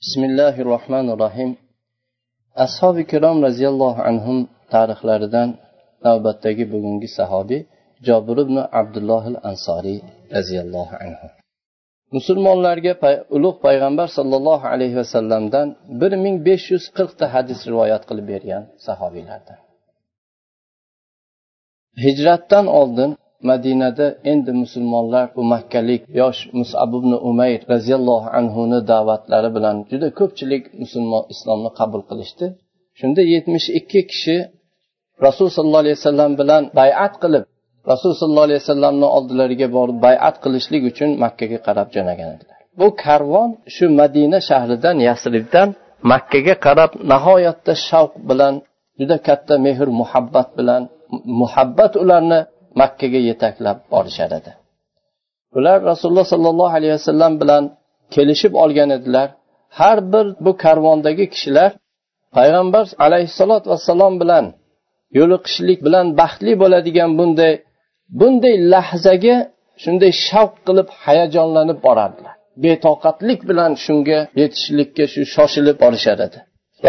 بسم الله الرحمن الرحيم ashobi ikrom roziyallohu anhu tarixlaridan navbatdagi bugungi sahobiy jobir ibn abdulloh ansoriy roziyallohu anhu musulmonlarga ulug' payg'ambar sollallohu alayhi vasallamdan bir ming besh yuz qirqta hadis rivoyat qilib bergan sahobiylardan hijratdan oldin madinada endi musulmonlar bu makkalik yosh musab ibn umayr roziyallohu anhuni da'vatlari bilan juda ko'pchilik musulmon islomni qabul qilishdi. Shunda yetmish ikki kishi rasul sollallohu alayhi vasallam bilan bayat qilib rasul sollallohu alayhi vasallamni oldilariga borib bayat qilishlik uchun makkaga qarab jo'nagan edilar. Bu karvon shu madina shahridan yasribdan makkaga qarab nihoyatda shavq bilan juda katta mehr muhabbat bilan muhabbat ularni makkaga yetaklab borishar edi. Ular rasululloh sollallohu alayhi vasallam bilan kelishib olgan edilar. Har bir bu karvondagi kishilar payg'ambar alayhissalotu vassalom bilan yo'liqishlik bilan baxtli bo'ladigan bunday bunday lahzaga shunday shavq qilib hayajonlanib borardilar. Betoqatlik bilan shunga yetishlikka shu shoshilib borishar edi.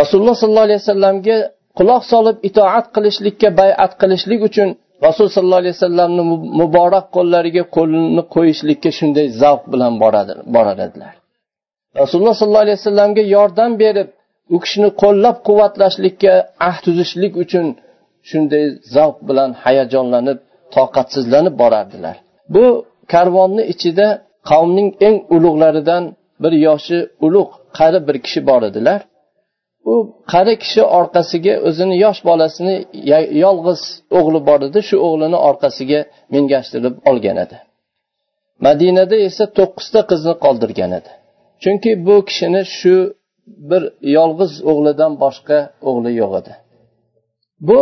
Rasululloh sollallohu alayhi vasallamga quloq solib itoat qilishlikka bayat qilishlik uchun rasul sollallohu alayhi vasallamni muborak qo'llariga qo'lini qo'yishlikka shunday zavq bilan borar edilar rasululloh sollallohu alayhi vasallamga yordam berib u kishini qo'llab quvvatlashlikka ahd tuzishlik uchun shunday zavq bilan hayajonlanib toqatsizlanib borardilar. Bu karvonni ichida qavmning eng ulug'laridan bir yoshi ulug' qari bir kishi bor edilar. U qari kishi orqasiga o'zini yosh bolasini yolg'iz o'g'li bor edi. Shu o'g'lini orqasiga mingashtirib olgan edi. Madinada esa to'qqizta qizni qoldirgan edi. Chunki bu kishini shu bir yolg'iz o'g'lidan boshqa o'g'li yo'q edi. Bu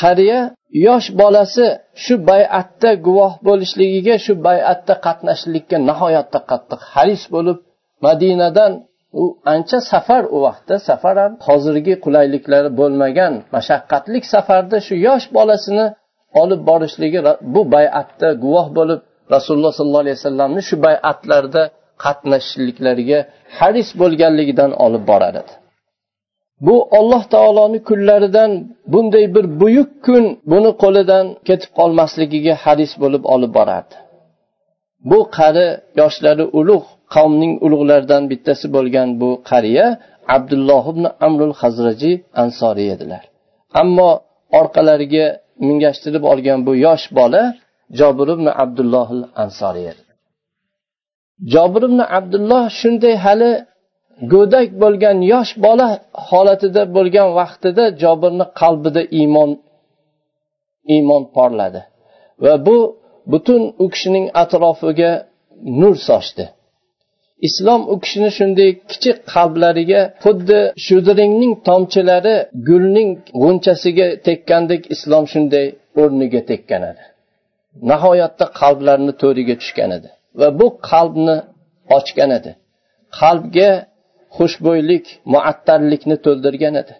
qariya yosh bolasi shu bay'atda guvoh bo'lishligiga shu bay'atda qatnashishlikka nihoyatda qattiq haris bo'lib madinadan u ancha safar u vaqtda. Safar ham hozirgi qulayliklari bo'lmagan mashaqqatli safarda shu yosh bolasini olib borishligi bu bay'atda guvoh bo'lib rasululloh sollallohu alayhi vasallamni shu bay'atlarda qatnashishliklariga haris bo'lganligidan olib borar edi bu olloh taoloni kunlaridan bunday bir buyuk kun buni qo'lidan ketib qolmasligiga haris bo'lib olib borardi bu qari yoshlari ulug' qavmning ulug'laridan bittasi bo'lgan bu qariya abdulloh ibn amrul hazraji ansoriy edilar. Ammo orqalariga mingashtirib olgan bu yosh bola jobir ibn abdulloh ansoriy edi. Jobir ibn abdulloh shunday hali go'dak bo'lgan yosh bola holatida bo'lgan vaqtida jobirni qalbida iymon iymon porladi. Va bu butun u kishining atrofiga nur sochdi. Islom u kishini shunday kichik qalblariga xuddi shudringning tomchilari gulning g'unchasiga tekkandek islom shunday o'rniga tekkan edi nihoyatda qalblarni to'riga tushgan edi va bu qalbni ochgan edi. Qalbga xushbo'ylik muattarlikni to'ldirgan edi.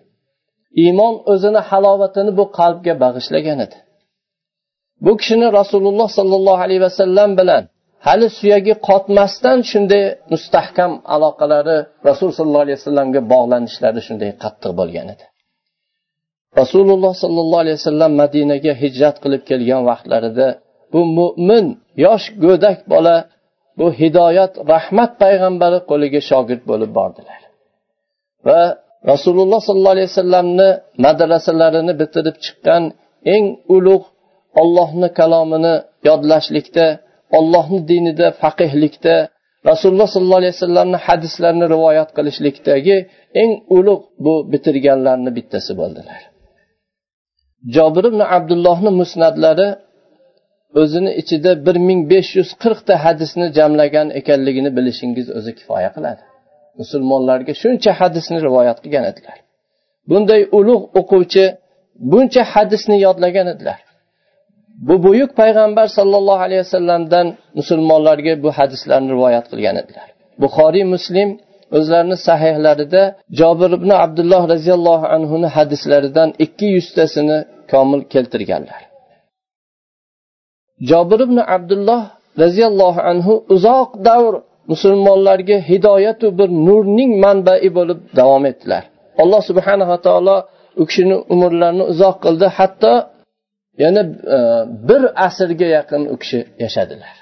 Iymon o'zini halovatini bu qalbga bag'ishlagan edi. Bu kishini rasululloh sollallohu alayhi vasallam bilan hali suyagi qotmasdan shunday mustahkam aloqalari rasul sollallohu alayhi vasallamga bog'lanishlari shunday qattiq bo'lgan edi. Rasululloh sollallohu alayhi vasallam madinaga hijrat qilib kelgan vaqtlarida bu mo'min yosh go'dak bola bu hidoyat rahmat payg'ambari qo'liga shogird bo'lib bordilar. Va rasululloh sollallohu alayhi vasallamni madrasalarini bitirib chiqqan eng ulug' ollohni kalomini yodlashlikda ollohni dinida faqihlikda rasululloh sollallohu alayhi vasallamni hadislarini rivoyat qilishlikdagi eng ulug' bu bitirganlarni bittasi bo'ldilar. Jobir ibn abdullohni musnadlari o'zini ichida bir ming besh yuz qirqta hadisni jamlagan ekanligini bilishingiz o'zi kifoya qiladi. Musulmonlarga shuncha hadisni rivoyat qilgan edilar. Bunday ulug' o'quvchi buncha hadisni yodlagan edilar. Bu buyuk payg'ambar sollallohu alayhi vasallamdan musulmonlarga bu hadislarni rivoyat qilgan edilar. Buxoriy muslim o'zlarini sahihlarida jobir ibn abdulloh roziyallohu anhuni hadislaridan ikki yuztasini komil keltirganlar. Jobir ibn abdulloh roziyallohu anhu uzoq davr musulmonlarga hidoyatu bir nurning manbai bo'lib davom etdilar. Alloh subhanava taolo u kishini umrlarini uzoq qildi hatto yana e, bir asrga yaqin u kishi yashadilar.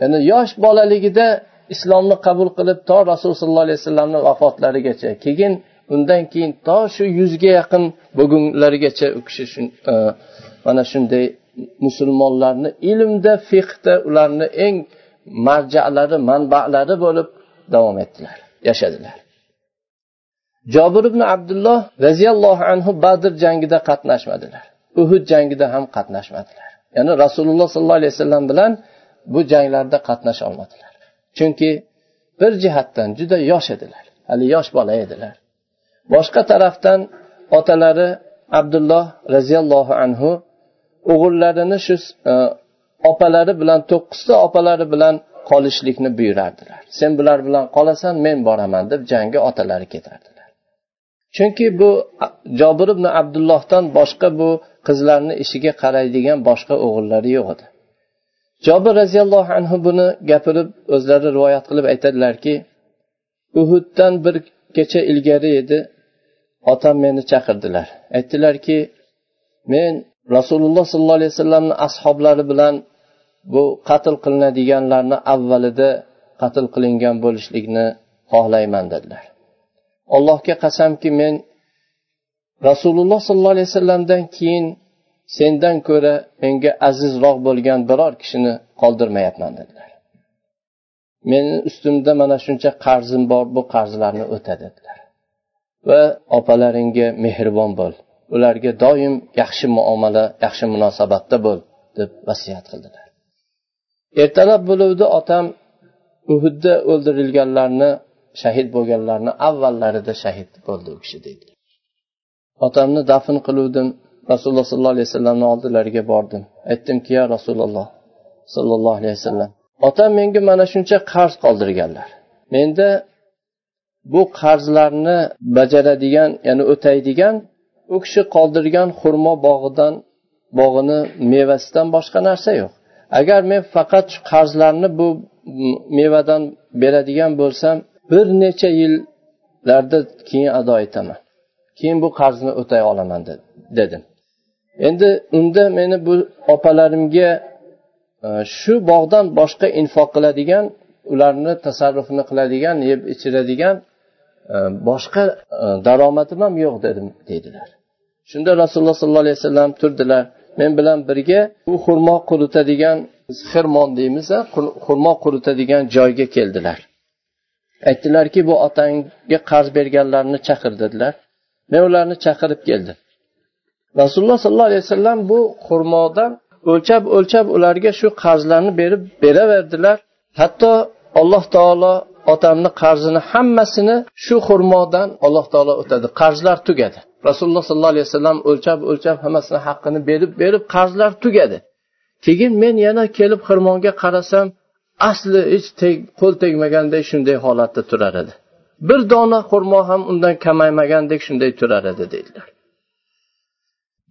Ya'ni yosh bolaligida islomni qabul qilib to rasululloh sollallohu alayhi vasallamni vafotlarigacha keyin undan keyin to shu yuzga yaqin bugunlargacha u kishi e, mana shunday musulmonlarni ilmda fiqda ularni eng marjalari manbalari bo'lib davom etdilar yashadilar. Jobir ibn abdulloh roziyallohu anhu badr jangida qatnashmadilar. Uhud jangida ham qatnashmadilar. Ya'ni rasululloh sollallohu alayhi vasallam bilan bu janglarda qatnasha olmadilar. Chunki bir jihatdan juda yosh edilar. Hali yosh bola edilar. Boshqa tarafdan otalari abdulloh roziyallohu anhu o'g'illarini shu e, opalari bilan to'qqizta opalari bilan qolishlikni buyurardilar. Sen bular bilan qolasan men boraman deb jangga otalari ketardilar. Chunki bu jobir ibn abdullohdan boshqa bu qizlarni ishiga qaraydigan boshqa o'g'illari yo'q edi. Jobir roziyallohu anhu buni gapirib o'zlari rivoyat qilib aytadilarki uhuddan bir kecha ilgari edi otam meni chaqirdilar. Aytdilarki men rasululloh sollallohu alayhi vasallamni ashoblari bilan bu qatl qilinadiganlarni avvalida qatl qilingan bo'lishlikni xohlayman dedilar. Allohga qasamki men rasululloh sollallohu alayhi vasallamdan keyin sendan ko'ra menga azizroq bo'lgan biror kishini qoldirmayapman dedilar. Meni ustimda mana shuncha qarzim bor bu qarzlarni o'ta dedilar. Va opalaringga mehribon bo'l. Ularga doim yaxshi muomala yaxshi munosabatda bo'l deb vasiyat qildilar. Ertalab bo'luvdi otam uhudda o'ldirilganlarni shahid bo'lganlarni avvallarida shahid bo'ldi u kishi deydi otamni dafn qiluvdim. Rasululloh sollallohu alayhi vasallamni oldilariga bordim. Aytdimki ya rasululloh sollallohu alayhi vasallam otam menga mana shuncha qarz qoldirganlar. Menda bu qarzlarni bajaradigan ya'ni o'taydigan u kishi qoldirgan xurmo bog'idan bog'ini mevasidan boshqa narsa yo'q. Agar men faqat shu qarzlarni bu mevadan beradigan bo'lsam bir necha yillarda keyin ado etaman. Keyin bu qarzni o'tay olaman dedim. Endi unda meni bu opalarimga e, shu bog'dan boshqa infoq qiladigan ularni tasarrufini qiladigan yeb ichiradigan e, boshqa e, daromadim ham yo'q dedim deydilar. Shunda rasululloh sollallohu alayhi vasallam turdilar. Men bilan birga u xurmo quritadigan xirmon deymiz xurmo quritadigan joyga keldilar. Aytdilarki bu otangga qarz berganlarni chaqir dedilar. Men ularni chaqirib keldim rasululloh sollallohu alayhi vasallam bu xurmodan o'lchab o'lchab ularga shu qarzlarni berib beraverdilar. Hatto alloh taolo otamni qarzini hammasini shu xurmodan alloh taolo o'tadi. Qarzlar tugadi. Rasululloh sollallohu alayhi vasallam o'lchab o'lchab hammasini haqqini berib berib qarzlar tugadi. Keyin men yana kelib xirmonga qarasam asli hech qo'l tegmaganday shunday holatda turar edi. Bir dona xurmo ham undan kamaymagandek shunday turar edi deydilar.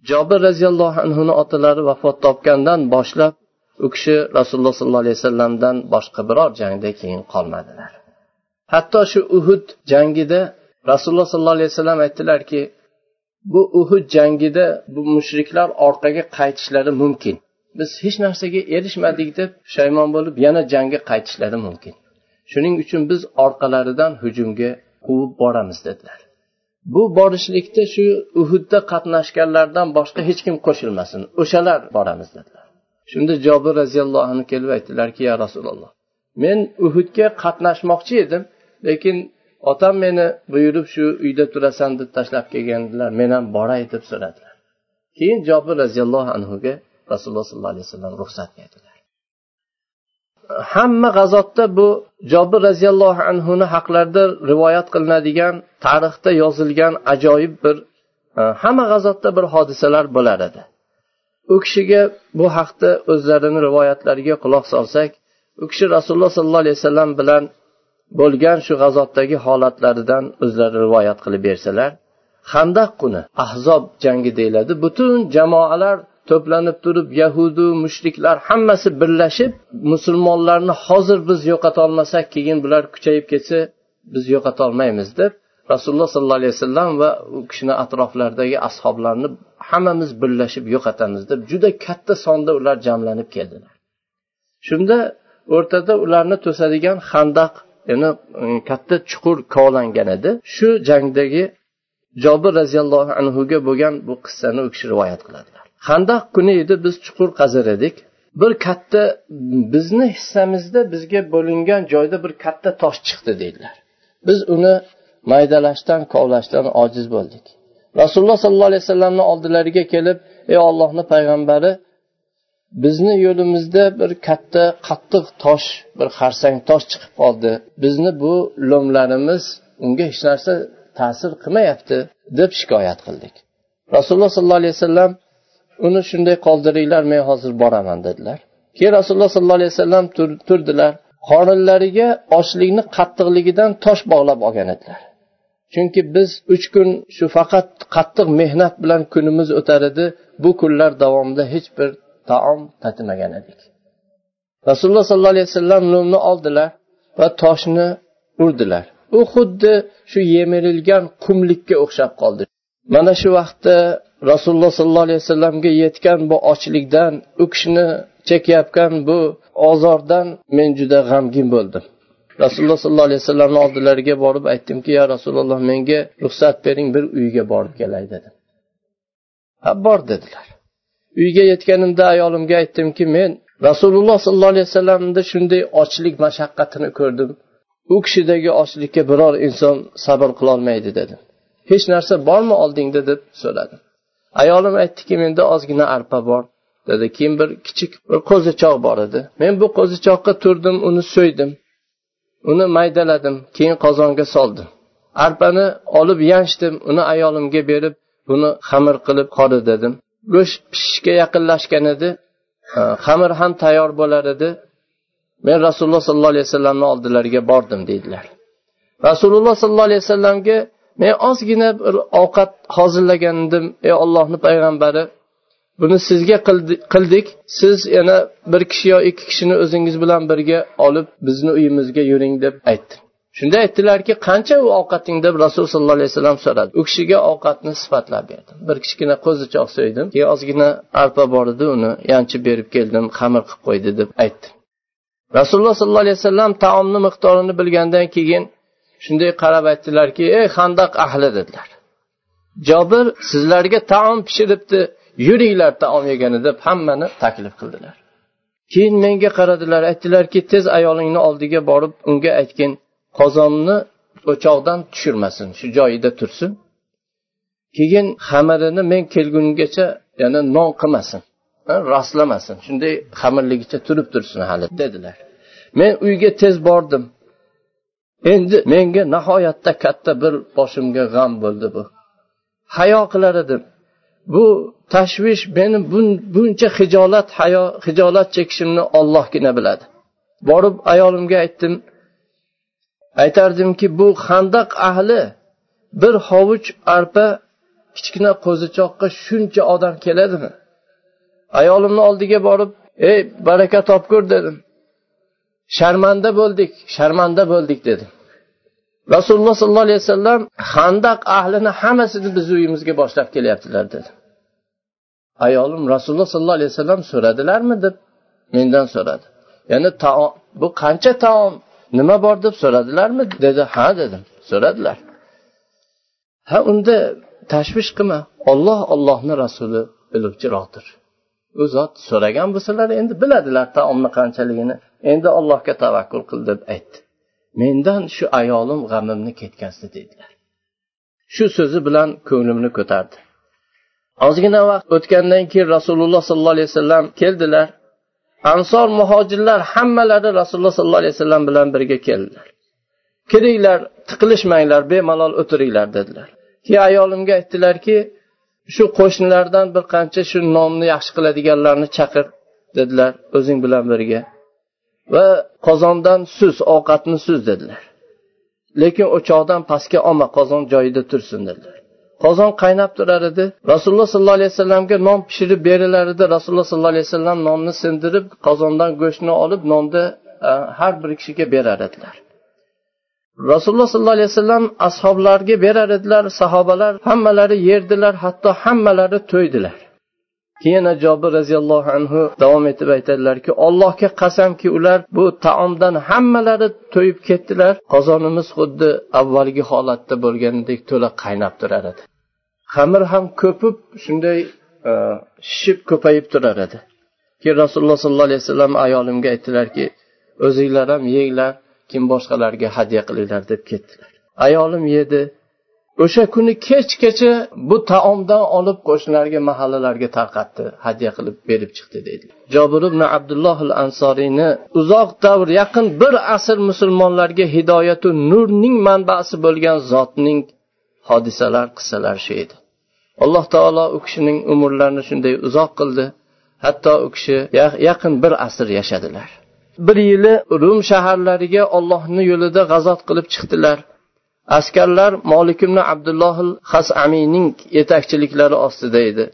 Jobir roziyallohu anhuni otalari vafot topgandan boshlab u kishi rasululloh sollallohu alayhi vasallamdan boshqa biror jangda keyin qolmadilar. Hatto shu uhud jangida rasululloh sollallohu alayhi vasallam aytdilarki bu uhud jangida bu mushriklar orqaga qaytishlari mumkin. Biz hech narsaga erishmadik deb pushaymon bo'lib yana jangga qaytishlari mumkin. Shuning uchun biz orqalaridan hujumga quvib boramiz dedilar. Bu borishlikda shu uhudda qatnashganlardan boshqa hech kim qo'shilmasin. O'shalar boramiz dedilar. Shunda jobir roziyallohu anhu kelib aytdilarki ya rasululloh men uhudga qatnashmoqchi edim lekin otam meni buyurib shu uyda turasan deb tashlab kelgandilar. Men ham boray deb so'radilar. Keyin jobir roziyallohu anhuga rasululloh sollallohu alayhi vasallam ruxsat berdilar. Hamma g'azotda bu jobir roziyallohu anhuni haqlarida rivoyat qilinadigan tarixda yozilgan ajoyib bir e, hamma g'azotda bir hodisalar bo'lar edi. U kishiga bu haqda o'zlarini rivoyatlariga quloq solsak u kishi rasululloh sollallohu alayhi vasallam bilan bo'lgan shu g'azotdagi holatlaridan o'zlari rivoyat qilib bersalar handaq kuni ahzob jangi deyiladi. Butun jamoalar to'planib turib yahudu mushriklar hammasi birlashib musulmonlarni hozir biz yo'qotolmasak keyin bular kuchayib ketsa biz yo'qotolmaymiz deb rasululloh sollallohu alayhi vasallam va u kishini atroflaridagi ashoblarni hammamiz birlashib yo'qotamiz deb juda katta sonda ular jamlanib keldilar. Shunda o'rtada ularni to'sadigan handaq ya'ni e, katta chuqur kovlangan edi. Shu jangdagi jobir roziyallohu anhuga bo'lgan bu qissani u kishi rivoyat qiladilar. Handaq kuni edi biz chuqur qazir edik. Bir katta bizni hissamizda bizga bo'lingan joyda bir katta tosh chiqdi deydilar biz uni maydalashdan kovlashdan ojiz bo'ldik. Rasululloh sollallohu alayhi vasallamni oldilariga kelib ey ollohni payg'ambari bizni yo'limizda bir katta qattiq tosh bir xarsang tosh chiqib qoldi. Bizni bu lo'mlarimiz unga hech narsa ta'sir qilmayapti deb shikoyat qildik. Rasululloh sollallohu alayhi vasallam uni shunday qoldiringlar men hozir boraman dedilar. Keyin rasululloh sollallohu alayhi vasallam turdilar. Qorinlariga ochlikni qattiqligidan tosh bog'lab olgan edilar. Chunki biz uch kun shu faqat qattiq mehnat bilan kunimiz o'tar edi bu kunlar davomida hech bir taom tatimagan edik. Rasululloh sollallohu alayhi vasallam lumni oldilar va toshni urdilar. U xuddi shu yemirilgan qumlikka o'xshab qoldi. Mana shu vaqtda rasululloh sollallohu alayhi vasallamga yetgan bu ochlikdan u kishini chekayotgan bu ozordan men juda g'amgin bo'ldim. Rasululloh sollallohu alayhi vasallamni oldilariga borib aytdimki ya rasululloh menga ruxsat bering bir uyga borib kelay dedim. Ha bor dedilar. Uyga yetganimda ayolimga aytdimki men rasululloh sollallohu alayhi vasallamni shunday ochlik mashaqqatini ko'rdim. U kishidagi ochlikka biror inson sabr qilolmaydi dedim. Hech narsa bormi oldingda? deb so'radim. Ayolim aytdiki menda ozgina arpa bor dedi. Keyin bir kichik bir qo'zichoq bor edi. Men bu qo'zichoqqa turdim uni so'ydim. Uni maydaladim keyin qozonga soldim. Arpani olib yanchdim uni ayolimga berib buni xamir qilib qori dedim. Go'sht pishishga yaqinlashgan edi. Xamir ham tayyor bo'lar edi. Men rasululloh sollallohu alayhi vasallamni oldilariga bordim deydilar. Rasululloh sollallohu alayhi vasallamga men ozgina bir ovqat hozirlagan edim ey ollohni payg'ambari. Buni sizga qildik. Siz yana bir kishi yo ikki kishini o'zingiz bilan birga olib bizni uyimizga yuring deb aytdi shunda aytdilarki qancha u ovqating? deb rasululloh sollallohu alayhi vasallam so'radi. U kishiga ovqatni sifatlab berdim bir kichkina qo'zichoq so'ydim. Keyin ozgina arpa bor edi uni yanchib berib keldim xamir qilib qo'ydi deb aytdi rasululloh sollallohu alayhi vasallam taomni miqdorini bilgandan keyin shunday qarab aytdilarki ey handaq ahli dedilar. Jobir sizlarga taom pishiribdi yuringlar taom yegani deb hammani taklif qildilar. Keyin menga qaradilar aytdilarki tez ayolingni oldiga borib unga aytgin qozonni o'choqdan tushirmasin shu joyida tursin. Keyin xamirini men kelgungacha yana non qilmasin rostlamasin shunday xamirligicha turib tursin hali dedilar. Men uyga tez bordim. Endi menga nihoyatda katta bir boshimga g'am bo'ldi bu. Hayo qilar edim bu tashvish meni buncha hijolat hayo hijolat chekishimni ollohgina biladi. Borib ayolimga aytdim. Aytardimki bu handaq ahli bir hovuch arpa kichkina qo'zichoqqa shuncha odam keladimi? Ayolimni oldiga borib ey baraka topgur dedim. Sharmanda bo'ldik sharmanda bo'ldik dedim. Rasululloh sollallohu alayhi vasallam handaq ahlini hammasini bizni uyimizga boshlab kelyaptilar dedi. Ayolim rasululloh sollallohu alayhi vasallam so'radilarmi deb mendan so'radi. Ya'ni taom bu qancha taom nima bor deb so'radilarmi dedi. Ha dedim so'radilar. Ha unda tashvish qilma olloh ollohni rasuli biluvchiroqdir u zot so'ragan bo'lsalar endi biladilar taomni qanchaligini. Endi allohga tavakkul qil deb aytdi. Mendan shu ayolim g'amimni ketkazdi dedilar. Shu so'zi bilan ko'nglimni ko'tardi. Ozgina vaqt o'tgandan keyin rasululloh sollallohu alayhi vasallam keldilar. Ansor muhojirlar hammalari rasululloh sollallohu alayhi vasallam bilan birga keldilar. Kiringlar tiqilishmanglar bemalol o'tiringlar dedilar. Keyin ayolimga aytdilarki shu qo'shnilardan bir qancha shu nonni yaxshi qiladiganlarni chaqir dedilar o'zing bilan birga. Va qozondan suz ovqatni suz dedilar. Lekin o'choqdan pastga olma qozon joyida tursin dedilar. Qozon qaynab turar edi. Rasululloh sollallohu alayhi vasallamga non pishirib berilar edi. Rasululloh sollallohu alayhi vasallam nonni sindirib qozondan go'shtni olib nonni e, har bir kishiga berar edilar. Rasululloh sollallohu alayhi vasallam ashoblarga berar edilar. Sahobalar hammalari yerdilar hatto hammalari to'ydilar. Keyin jobir roziyallohu anhu davom etib aytadilarki allohga qasamki ular bu taomdan hammalari to'yib ketdilar qozonimiz xuddi avvalgi holatda bo'lganidek to'la qaynab turar edi. Xamir ham ko'pib shunday e, shishib ko'payib turar edi. Keyin rasululloh sollallohu alayhi vasallam ayolimga aytdilarki o'zinglar ham yenglar kim boshqalarga hadya qilinglar deb ketdilar. Ayolim yedi o'sha kuni kechgacha bu taomdan olib qo'shnilarga mahallalarga tarqatdi hadya qilib berib chiqdi deydi. Jobir ibn abdulloh al ansoriyni uzoq davr yaqin bir asr musulmonlarga hidoyatu nurning manbasi bo'lgan zotning hodisalar qissalari shu edi. Alloh taolo u kishining umrlarini shunday uzoq qildi hatto u kishi yaqin bir asr yashadilar. Bir yili rum shaharlariga ollohni yo'lida g'azot qilib chiqdilar. Askarlar molik ibn abdulloh hasamiyning yetakchiliklari ostida edi.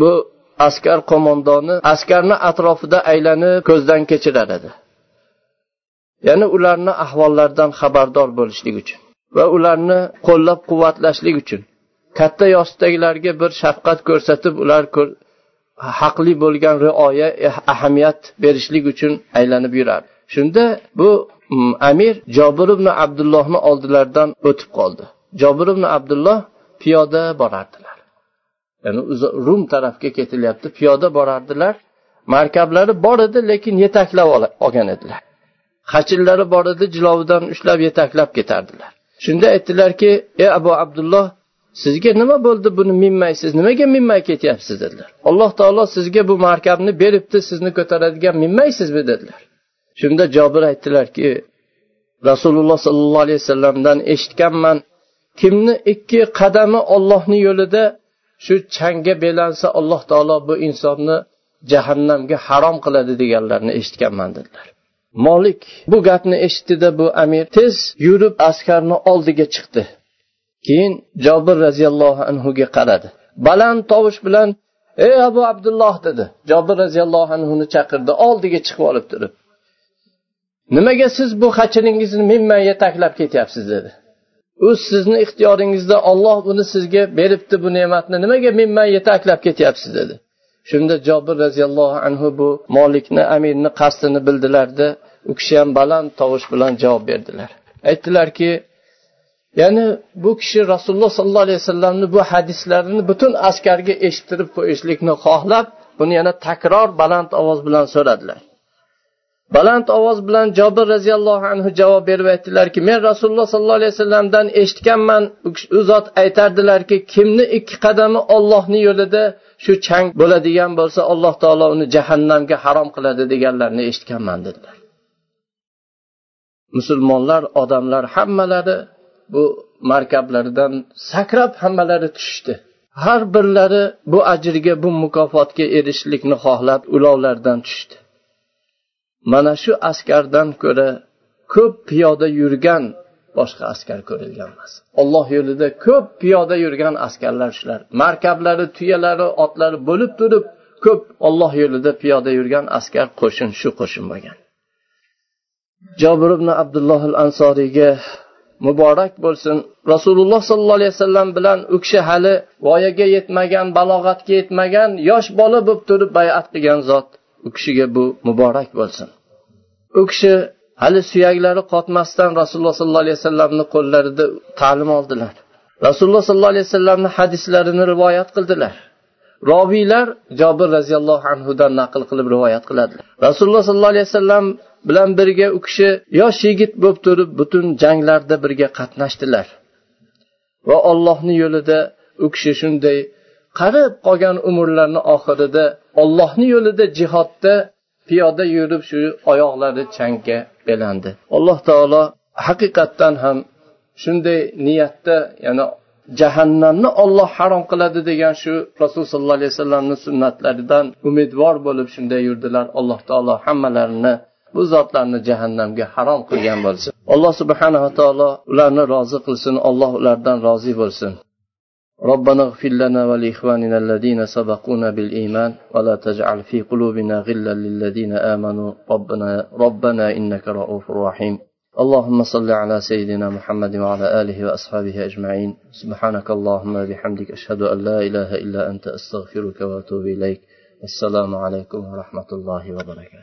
Bu askar qo'mondoni askarni atrofida aylanib ko'zdan kechirar edi. Ya'ni ularni ahvollaridan xabardor bo'lishlik uchun va ularni qo'llab quvvatlashlik uchun katta yoshdagilarga bir shafqat ko'rsatib ular haqli bo'lgan rioya eh, ahamiyat berishlik uchun aylanib yurardi. Shunda bu mm, amir jobir ibn abdullohni oldilaridan o'tib qoldi. Jobir ibn abdulloh piyoda borardilar. Ya'ni rum tarafga ketilyapti piyoda borardilar. Markablari bor edi lekin yetaklab olgan edilar. Hachillari bor edi jilovidan ushlab yetaklab ketardilar. Shunda aytdilarki ey abu abdulloh sizga nima bo'ldi buni minmaysiz nimaga minmay ketyapsiz? dedilar. Alloh taolo sizga bu markabni beribdi sizni ko'taradigan minmaysizmi dedilar. Shunda jobir aytdilarki rasululloh sollallohu alayhi vasallamdan eshitganman kimni ikki qadami ollohni yo'lida shu changga belansa alloh taolo bu insonni jahannamga harom qiladi deganlarini eshitganman dedilar. Molik bu gapni eshitdida bu amir tez yurib askarni oldiga chiqdi. Keyin jobir roziyallohu anhuga qaradi. Baland tovush bilan ey abu abdulloh dedi. Jobir roziyallohu anhuni chaqirdi oldiga chiqib olib turib. Nimaga siz bu xachiringizni minmay yetaklab ketyapsiz dedi. U sizni ixtiyoringizda olloh buni sizga beribdi bu ne'matni nimaga minmay yetaklab ketyapsiz dedi. Shunda jobir roziyallohu anhu bu molikni amirni qasdini bildilarda u kishi ham baland tovush bilan javob berdilar. Aytdilarki ya'ni bu kishi rasululloh sollallohu alayhi vasallamni bu hadislarini butun askarga eshittirib qo'yishlikni xohlab buni yana takror baland ovoz bilan so'radilar. Baland ovoz bilan jobir roziyallohu anhu javob berib aytdilarki men rasululloh sollallohu alayhi vasallamdan eshitganman. U zot aytardilarki kimni ikki qadami ollohni yo'lida shu chang bo'ladigan bo'lsa alloh taolo uni jahannamga harom qiladi deganlarini eshitganman dedilar. Musulmonlar odamlar hammalari bu markablaridan sakrab hammalari tushishdi. Har birlari bu ajrga bu mukofotga erishishlikni xohlab ulovlardan tushdi mana shu askardan ko'ra ko'p piyoda yurgan boshqa askar ko'rilgan emas. Olloh yo'lida ko'p piyoda yurgan askarlar shular. Markablari tuyalari otlari bo'lib turib ko'p olloh yo'lida piyoda yurgan askar qo'shin shu qo'shin bo'lgan. Jobir ibn abdulloh al ansoriyga muborak bo'lsin. Rasululloh sollallohu alayhi vasallam bilan u kishi hali voyaga yetmagan balog'atga yetmagan yosh bola bo'lib turib bayat qilgan zot. U kishiga bu muborak bo'lsin. U kishi hali suyaklari qotmasdan rasululloh sollallohu alayhi vasallamni qo'llarida ta'lim oldilar. Rasululloh sollallohu alayhi vasallamni hadislarini rivoyat qildilar. Robiylar jobir roziyallohu anhudan naql qilib rivoyat qiladilar. Rasululloh sollallohu alayhi vasallam bilan birga u kishi yosh yigit bo'lib turib butun janglarda birga qatnashdilar. Va ollohni yo'lida u kishi shunday qarib qolgan umrlarini oxirida ollohni yo'lida jihodda piyoda yurib shu oyoqlari changga belandi. Alloh taolo haqiqatdan ham shunday niyatda ya'ni jahannamni olloh harom qiladi degan shu rasul sollallohu alayhi vasallamni sunnatlaridan umidvor bo'lib shunday yurdilar. Alloh taolo hammalarini bu zotlarni jahannamga harom qilgan bo'lsin. Alloh subhanava taolo ularni rozi qilsin. Alloh ulardan rozi bo'lsin. ربنا اغفر لنا ولإخواننا الذين سبقونا بالإيمان ولا تجعل في قلوبنا غلا للذين آمنوا. ربنا, ربنا إنك رؤوف رحيم. اللهم صل على سيدنا محمد وعلى آله وأصحابه أجمعين. سبحانك اللهم بحمدك أشهد أن لا إله إلا أنت أستغفرك وأتوب إليك. السلام عليكم ورحمة الله وبركاته.